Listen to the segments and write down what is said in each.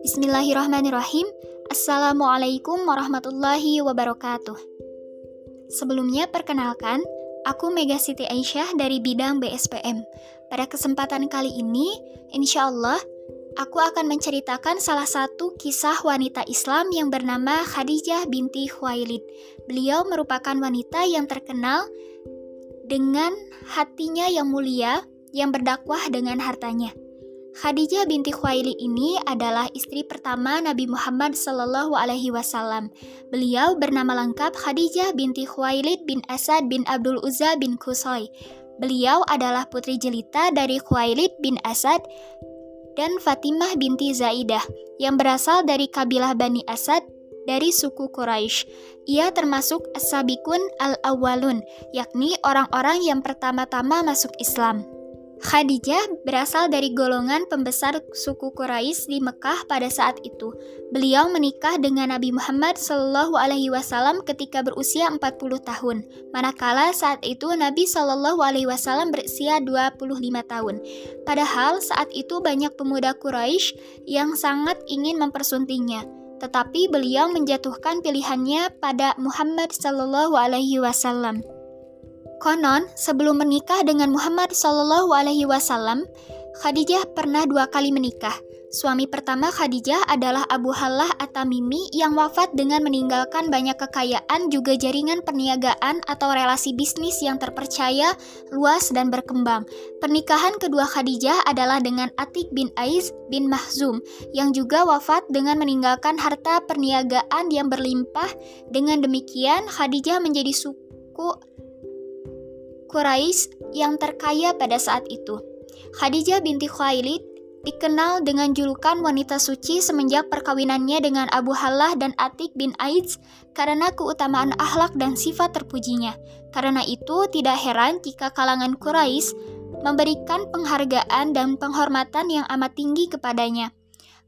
Bismillahirrahmanirrahim. Assalamualaikum warahmatullahi wabarakatuh. Sebelumnya perkenalkan, aku Mega Siti Aisyah dari bidang BSPM. Pada kesempatan kali ini, insya Allah, aku akan menceritakan salah satu kisah wanita Islam yang bernama Khadijah binti Khuwailid. Beliau merupakan wanita yang terkenal dengan hatinya yang mulia yang berdakwah dengan hartanya. Khadijah binti Khuwailid ini adalah istri pertama Nabi Muhammad Sallallahu Alaihi Wasallam. Beliau bernama lengkap Khadijah binti Khuwailid bin Asad bin Abdul Uzza bin Kusoy. Beliau adalah putri jelita dari Khuwailid bin Asad dan Fatimah binti Zaidah yang berasal dari kabilah Bani Asad dari suku Quraisy. Ia termasuk as-sabikun al-awwalun, yakni orang-orang yang pertama-tama masuk Islam. Khadijah berasal dari golongan pembesar suku Quraisy di Mekah pada saat itu. Beliau menikah dengan Nabi Muhammad Shallallahu Alaihi Wasallam ketika berusia 40 tahun, manakala saat itu Nabi Shallallahu Alaihi Wasallam berusia 25 tahun. Padahal saat itu banyak pemuda Quraisy yang sangat ingin mempersuntingnya, tetapi beliau menjatuhkan pilihannya pada Muhammad Shallallahu Alaihi Wasallam. Konon, sebelum menikah dengan Muhammad Shallallahu Alaihi Wasallam, Khadijah pernah dua kali menikah. Suami pertama Khadijah adalah Abu Halah At-Tamimi yang wafat dengan meninggalkan banyak kekayaan juga jaringan perniagaan atau relasi bisnis yang terpercaya, luas, dan berkembang. Pernikahan kedua Khadijah adalah dengan Atik bin Aiz bin Mahzum yang juga wafat dengan meninggalkan harta perniagaan yang berlimpah. Dengan demikian, Khadijah menjadi suku Quraisy yang terkaya pada saat itu. Khadijah binti Khuwailid dikenal dengan julukan wanita suci semenjak perkawinannya dengan Abu Halah dan Atik bin Aiz karena keutamaan akhlak dan sifat terpujinya. Karena itu tidak heran jika kalangan Quraisy memberikan penghargaan dan penghormatan yang amat tinggi kepadanya.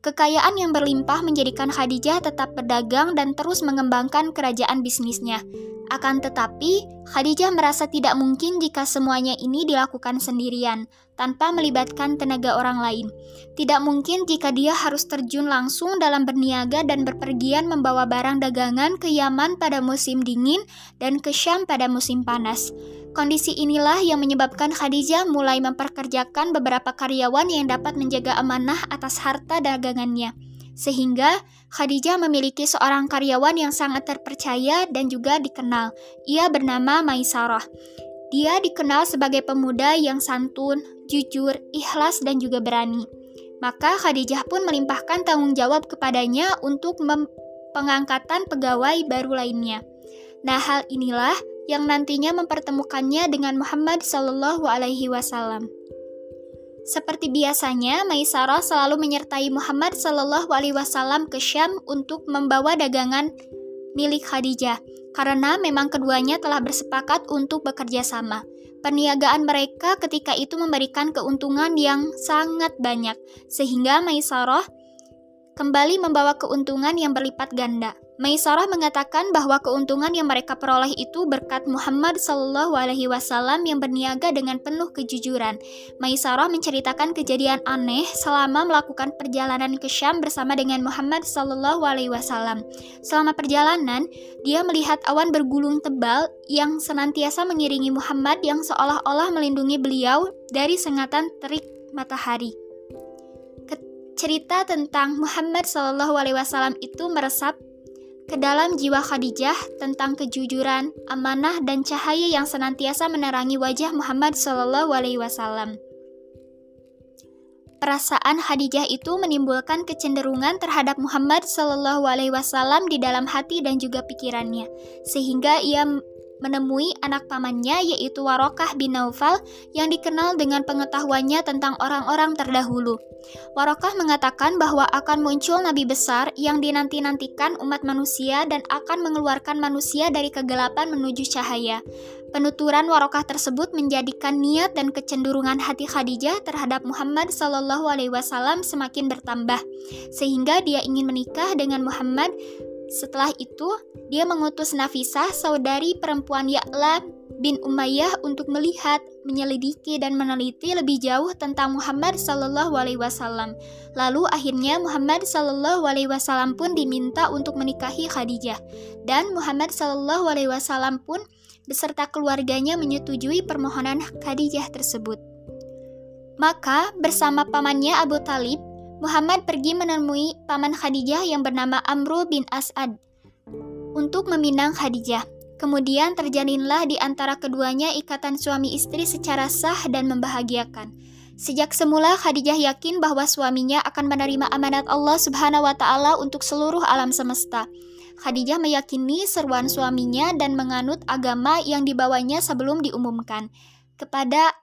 Kekayaan yang berlimpah menjadikan Khadijah tetap berdagang dan terus mengembangkan kerajaan bisnisnya. Akan tetapi, Khadijah merasa tidak mungkin jika semuanya ini dilakukan sendirian, tanpa melibatkan tenaga orang lain. Tidak mungkin jika dia harus terjun langsung dalam berniaga dan berpergian membawa barang dagangan ke Yaman pada musim dingin dan ke Syam pada musim panas. Kondisi inilah yang menyebabkan Khadijah mulai memperkerjakan beberapa karyawan yang dapat menjaga amanah atas harta dagangannya. Sehingga Khadijah memiliki seorang karyawan yang sangat terpercaya dan juga dikenal. Ia bernama Maisarah. Dia dikenal sebagai pemuda yang santun, jujur, ikhlas, dan juga berani. Maka Khadijah pun melimpahkan tanggung jawab kepadanya untuk pengangkatan pegawai baru lainnya. Nah, hal inilah yang nantinya mempertemukannya dengan Muhammad Shallallahu Alaihi Wasallam. Seperti biasanya, Maisarah selalu menyertai Muhammad Shallallahu Alaihi Wasallam ke Syam untuk membawa dagangan milik Khadijah, karena memang keduanya telah bersepakat untuk bekerja sama. Perniagaan mereka ketika itu memberikan keuntungan yang sangat banyak, sehingga Maisarah kembali membawa keuntungan yang berlipat ganda. Maisarah mengatakan bahwa keuntungan yang mereka peroleh itu berkat Muhammad Shallallahu Alaihi Wasallam yang berniaga dengan penuh kejujuran. Maisarah menceritakan kejadian aneh selama melakukan perjalanan ke Syam bersama dengan Muhammad Shallallahu Alaihi Wasallam. Selama perjalanan, dia melihat awan bergulung tebal yang senantiasa mengiringi Muhammad yang seolah-olah melindungi beliau dari sengatan terik matahari cerita tentang Muhammad Shallallahu Alaihi Wasallam itu meresap ke dalam jiwa Khadijah tentang kejujuran, amanah, dan cahaya yang senantiasa menerangi wajah Muhammad Shallallahu Alaihi Wasallam. Perasaan Khadijah itu menimbulkan kecenderungan terhadap Muhammad Shallallahu Alaihi Wasallam di dalam hati dan juga pikirannya, sehingga ia menemui anak pamannya yaitu Warokah bin Naufal yang dikenal dengan pengetahuannya tentang orang-orang terdahulu. Warokah mengatakan bahwa akan muncul nabi besar yang dinanti-nantikan umat manusia dan akan mengeluarkan manusia dari kegelapan menuju cahaya. Penuturan Warokah tersebut menjadikan niat dan kecenderungan hati Khadijah terhadap Muhammad Shallallahu Alaihi Wasallam semakin bertambah, sehingga dia ingin menikah dengan Muhammad setelah itu, dia mengutus Nafisah, saudari perempuan Ya'la bin Umayyah untuk melihat, menyelidiki dan meneliti lebih jauh tentang Muhammad Wasallam. Lalu akhirnya Muhammad Wasallam pun diminta untuk menikahi Khadijah dan Muhammad Wasallam pun beserta keluarganya menyetujui permohonan Khadijah tersebut. Maka bersama pamannya Abu Talib, Muhammad pergi menemui paman Khadijah yang bernama Amru bin As'ad untuk meminang Khadijah. Kemudian terjalinlah di antara keduanya ikatan suami istri secara sah dan membahagiakan. Sejak semula Khadijah yakin bahwa suaminya akan menerima amanat Allah Subhanahu wa taala untuk seluruh alam semesta. Khadijah meyakini seruan suaminya dan menganut agama yang dibawanya sebelum diumumkan kepada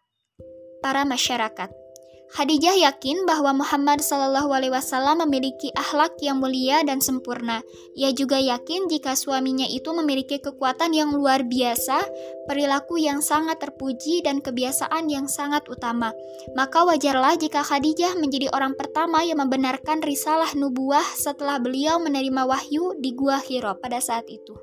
para masyarakat. Khadijah yakin bahwa Muhammad Shallallahu Alaihi Wasallam memiliki akhlak yang mulia dan sempurna. Ia juga yakin jika suaminya itu memiliki kekuatan yang luar biasa, perilaku yang sangat terpuji, dan kebiasaan yang sangat utama. Maka wajarlah jika Khadijah menjadi orang pertama yang membenarkan risalah nubuah setelah beliau menerima wahyu di Gua Hiro pada saat itu.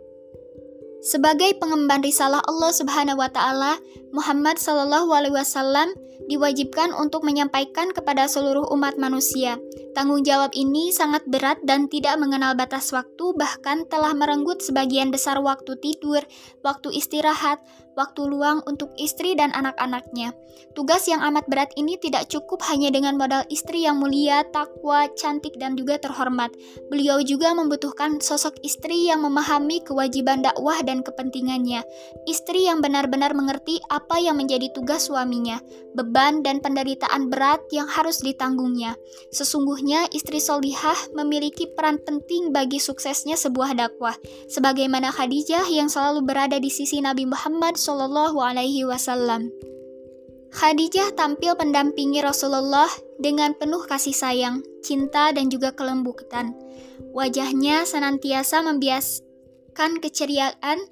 Sebagai pengemban risalah Allah Subhanahu wa taala, Muhammad Shallallahu alaihi wasallam diwajibkan untuk menyampaikan kepada seluruh umat manusia. Tanggung jawab ini sangat berat dan tidak mengenal batas waktu, bahkan telah merenggut sebagian besar waktu tidur, waktu istirahat, waktu luang untuk istri dan anak-anaknya. Tugas yang amat berat ini tidak cukup hanya dengan modal istri yang mulia, takwa, cantik, dan juga terhormat. Beliau juga membutuhkan sosok istri yang memahami kewajiban dakwah dan kepentingannya. Istri yang benar-benar mengerti apa yang menjadi tugas suaminya, beban dan penderitaan berat yang harus ditanggungnya. Sesungguhnya istri solihah memiliki peran penting bagi suksesnya sebuah dakwah, sebagaimana Khadijah yang selalu berada di sisi Nabi Muhammad Shallallahu Alaihi Wasallam. Khadijah tampil mendampingi Rasulullah dengan penuh kasih sayang, cinta, dan juga kelembutan. Wajahnya senantiasa membiaskan keceriaan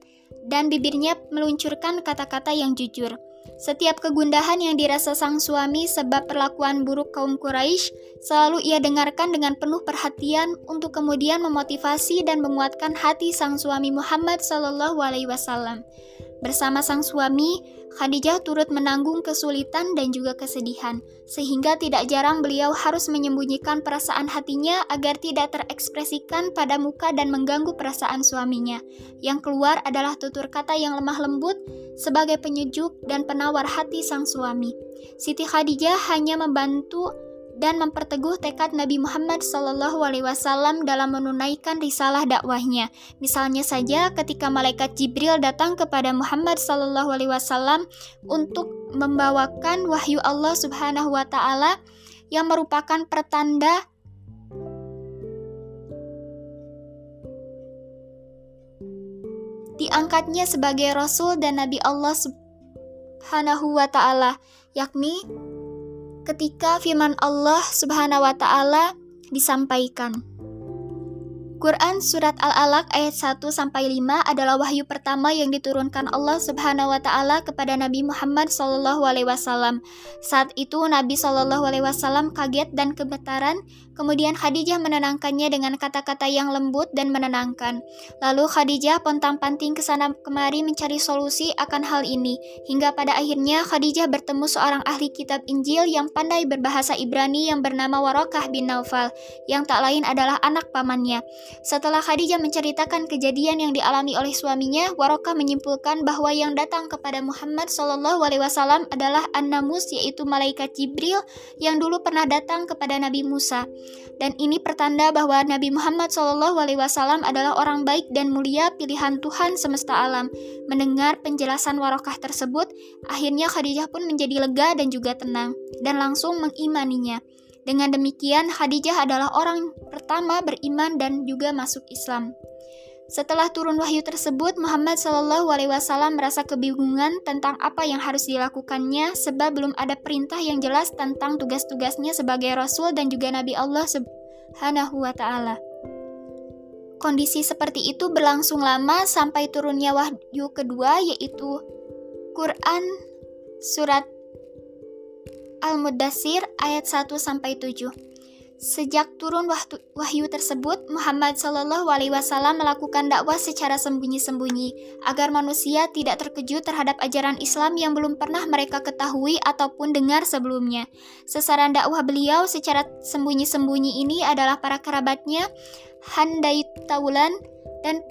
dan bibirnya meluncurkan kata-kata yang jujur. Setiap kegundahan yang dirasa sang suami sebab perlakuan buruk kaum Quraisy selalu ia dengarkan dengan penuh perhatian untuk kemudian memotivasi dan menguatkan hati sang suami Muhammad Shallallahu Alaihi Wasallam. Bersama sang suami, Khadijah turut menanggung kesulitan dan juga kesedihan, sehingga tidak jarang beliau harus menyembunyikan perasaan hatinya agar tidak terekspresikan pada muka dan mengganggu perasaan suaminya. Yang keluar adalah tutur kata yang lemah lembut sebagai penyejuk dan penawar hati sang suami. Siti Khadijah hanya membantu dan memperteguh tekad Nabi Muhammad Wasallam dalam menunaikan risalah dakwahnya. Misalnya saja ketika malaikat Jibril datang kepada Muhammad Wasallam untuk membawakan wahyu Allah Subhanahu Wa Taala yang merupakan pertanda diangkatnya sebagai Rasul dan Nabi Allah Subhanahu wa Ta'ala, yakni ketika firman Allah Subhanahu wa taala disampaikan. Quran Surat Al-Alaq ayat 1 sampai 5 adalah wahyu pertama yang diturunkan Allah Subhanahu wa taala kepada Nabi Muhammad wasallam. Saat itu Nabi wasallam kaget dan gemetaran, kemudian Khadijah menenangkannya dengan kata-kata yang lembut dan menenangkan. Lalu Khadijah pontang-panting ke sana kemari mencari solusi akan hal ini, hingga pada akhirnya Khadijah bertemu seorang ahli kitab Injil yang pandai berbahasa Ibrani yang bernama Warokah bin Naufal, yang tak lain adalah anak pamannya. Setelah Khadijah menceritakan kejadian yang dialami oleh suaminya, Waroka menyimpulkan bahwa yang datang kepada Muhammad Shallallahu Alaihi Wasallam adalah An-Namus, yaitu malaikat Jibril yang dulu pernah datang kepada Nabi Musa. Dan ini pertanda bahwa Nabi Muhammad Shallallahu Alaihi Wasallam adalah orang baik dan mulia pilihan Tuhan semesta alam. Mendengar penjelasan Warokah tersebut, akhirnya Khadijah pun menjadi lega dan juga tenang, dan langsung mengimaninya. Dengan demikian, Khadijah adalah orang pertama beriman dan juga masuk Islam. Setelah turun wahyu tersebut, Muhammad Shallallahu Alaihi Wasallam merasa kebingungan tentang apa yang harus dilakukannya, sebab belum ada perintah yang jelas tentang tugas-tugasnya sebagai Rasul dan juga Nabi Allah Subhanahu Wa Taala. Kondisi seperti itu berlangsung lama sampai turunnya wahyu kedua, yaitu Quran Surat Al-Mudassir ayat 1 sampai 7. Sejak turun wahyu tersebut, Muhammad Shallallahu Alaihi Wasallam melakukan dakwah secara sembunyi-sembunyi agar manusia tidak terkejut terhadap ajaran Islam yang belum pernah mereka ketahui ataupun dengar sebelumnya. Sasaran dakwah beliau secara sembunyi-sembunyi ini adalah para kerabatnya, Handai Taulan dan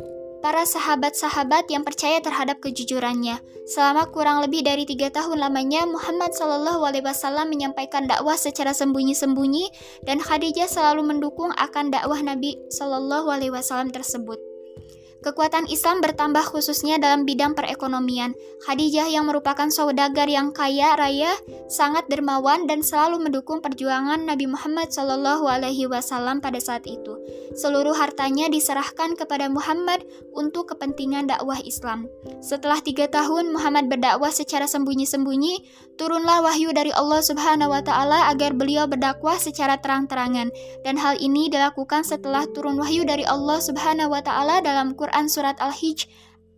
para sahabat-sahabat yang percaya terhadap kejujurannya. Selama kurang lebih dari tiga tahun lamanya, Muhammad Shallallahu Alaihi Wasallam menyampaikan dakwah secara sembunyi-sembunyi dan Khadijah selalu mendukung akan dakwah Nabi Shallallahu Alaihi Wasallam tersebut. Kekuatan Islam bertambah khususnya dalam bidang perekonomian. Khadijah yang merupakan saudagar yang kaya raya, sangat dermawan dan selalu mendukung perjuangan Nabi Muhammad Shallallahu Alaihi Wasallam pada saat itu. Seluruh hartanya diserahkan kepada Muhammad untuk kepentingan dakwah Islam. Setelah tiga tahun Muhammad berdakwah secara sembunyi-sembunyi, turunlah wahyu dari Allah Subhanahu Wa Taala agar beliau berdakwah secara terang-terangan. Dan hal ini dilakukan setelah turun wahyu dari Allah Subhanahu Wa Taala dalam Quran Surat Al-Hijj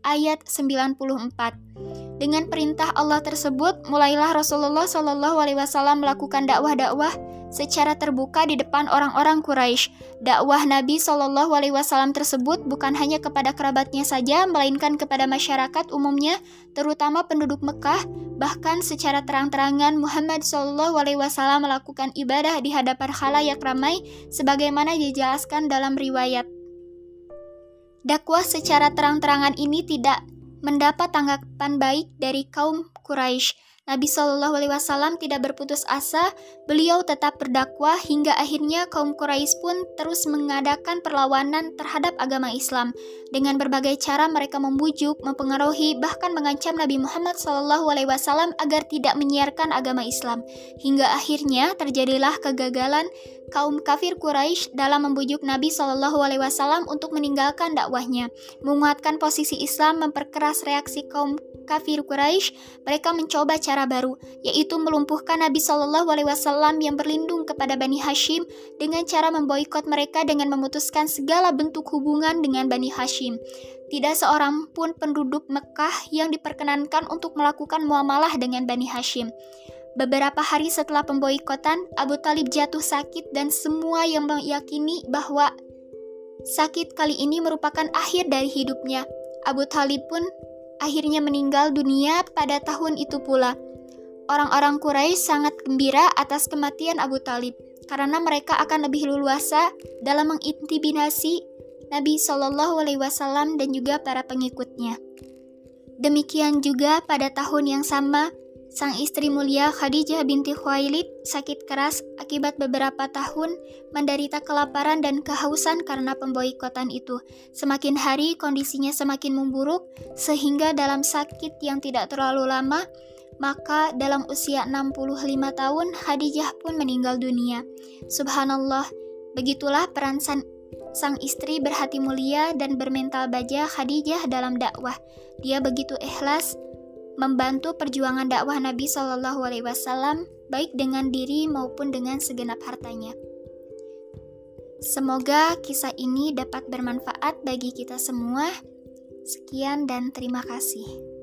ayat 94. Dengan perintah Allah tersebut, mulailah Rasulullah Shallallahu Alaihi Wasallam melakukan dakwah-dakwah secara terbuka di depan orang-orang Quraisy. Dakwah Nabi Shallallahu Alaihi Wasallam tersebut bukan hanya kepada kerabatnya saja, melainkan kepada masyarakat umumnya, terutama penduduk Mekah. Bahkan secara terang-terangan Muhammad Shallallahu Alaihi Wasallam melakukan ibadah di hadapan khalayak ramai, sebagaimana dijelaskan dalam riwayat. Dakwah secara terang-terangan ini tidak mendapat tanggapan baik dari kaum Quraisy. Nabi Shallallahu Alaihi Wasallam tidak berputus asa, beliau tetap berdakwah hingga akhirnya kaum Quraisy pun terus mengadakan perlawanan terhadap agama Islam. Dengan berbagai cara mereka membujuk, mempengaruhi, bahkan mengancam Nabi Muhammad Shallallahu Alaihi Wasallam agar tidak menyiarkan agama Islam. Hingga akhirnya terjadilah kegagalan kaum kafir Quraisy dalam membujuk Nabi Shallallahu Alaihi Wasallam untuk meninggalkan dakwahnya, menguatkan posisi Islam, memperkeras reaksi kaum kafir Quraisy, mereka mencoba cara baru, yaitu melumpuhkan Nabi Shallallahu Alaihi Wasallam yang berlindung kepada Bani Hashim dengan cara memboikot mereka dengan memutuskan segala bentuk hubungan dengan Bani Hashim. Tidak seorang pun penduduk Mekah yang diperkenankan untuk melakukan muamalah dengan Bani Hashim. Beberapa hari setelah pemboikotan, Abu Talib jatuh sakit dan semua yang meyakini bahwa sakit kali ini merupakan akhir dari hidupnya. Abu Talib pun akhirnya meninggal dunia pada tahun itu pula. Orang-orang Quraisy sangat gembira atas kematian Abu Talib karena mereka akan lebih leluasa dalam mengintimidasi Nabi Shallallahu Alaihi Wasallam dan juga para pengikutnya. Demikian juga pada tahun yang sama, Sang istri mulia Khadijah binti Khuwailid sakit keras akibat beberapa tahun menderita kelaparan dan kehausan karena pemboikotan itu. Semakin hari kondisinya semakin memburuk sehingga dalam sakit yang tidak terlalu lama maka dalam usia 65 tahun Khadijah pun meninggal dunia. Subhanallah, begitulah peran sang, sang istri berhati mulia dan bermental baja Khadijah dalam dakwah. Dia begitu ikhlas membantu perjuangan dakwah Nabi Shallallahu Alaihi Wasallam baik dengan diri maupun dengan segenap hartanya. Semoga kisah ini dapat bermanfaat bagi kita semua. Sekian dan terima kasih.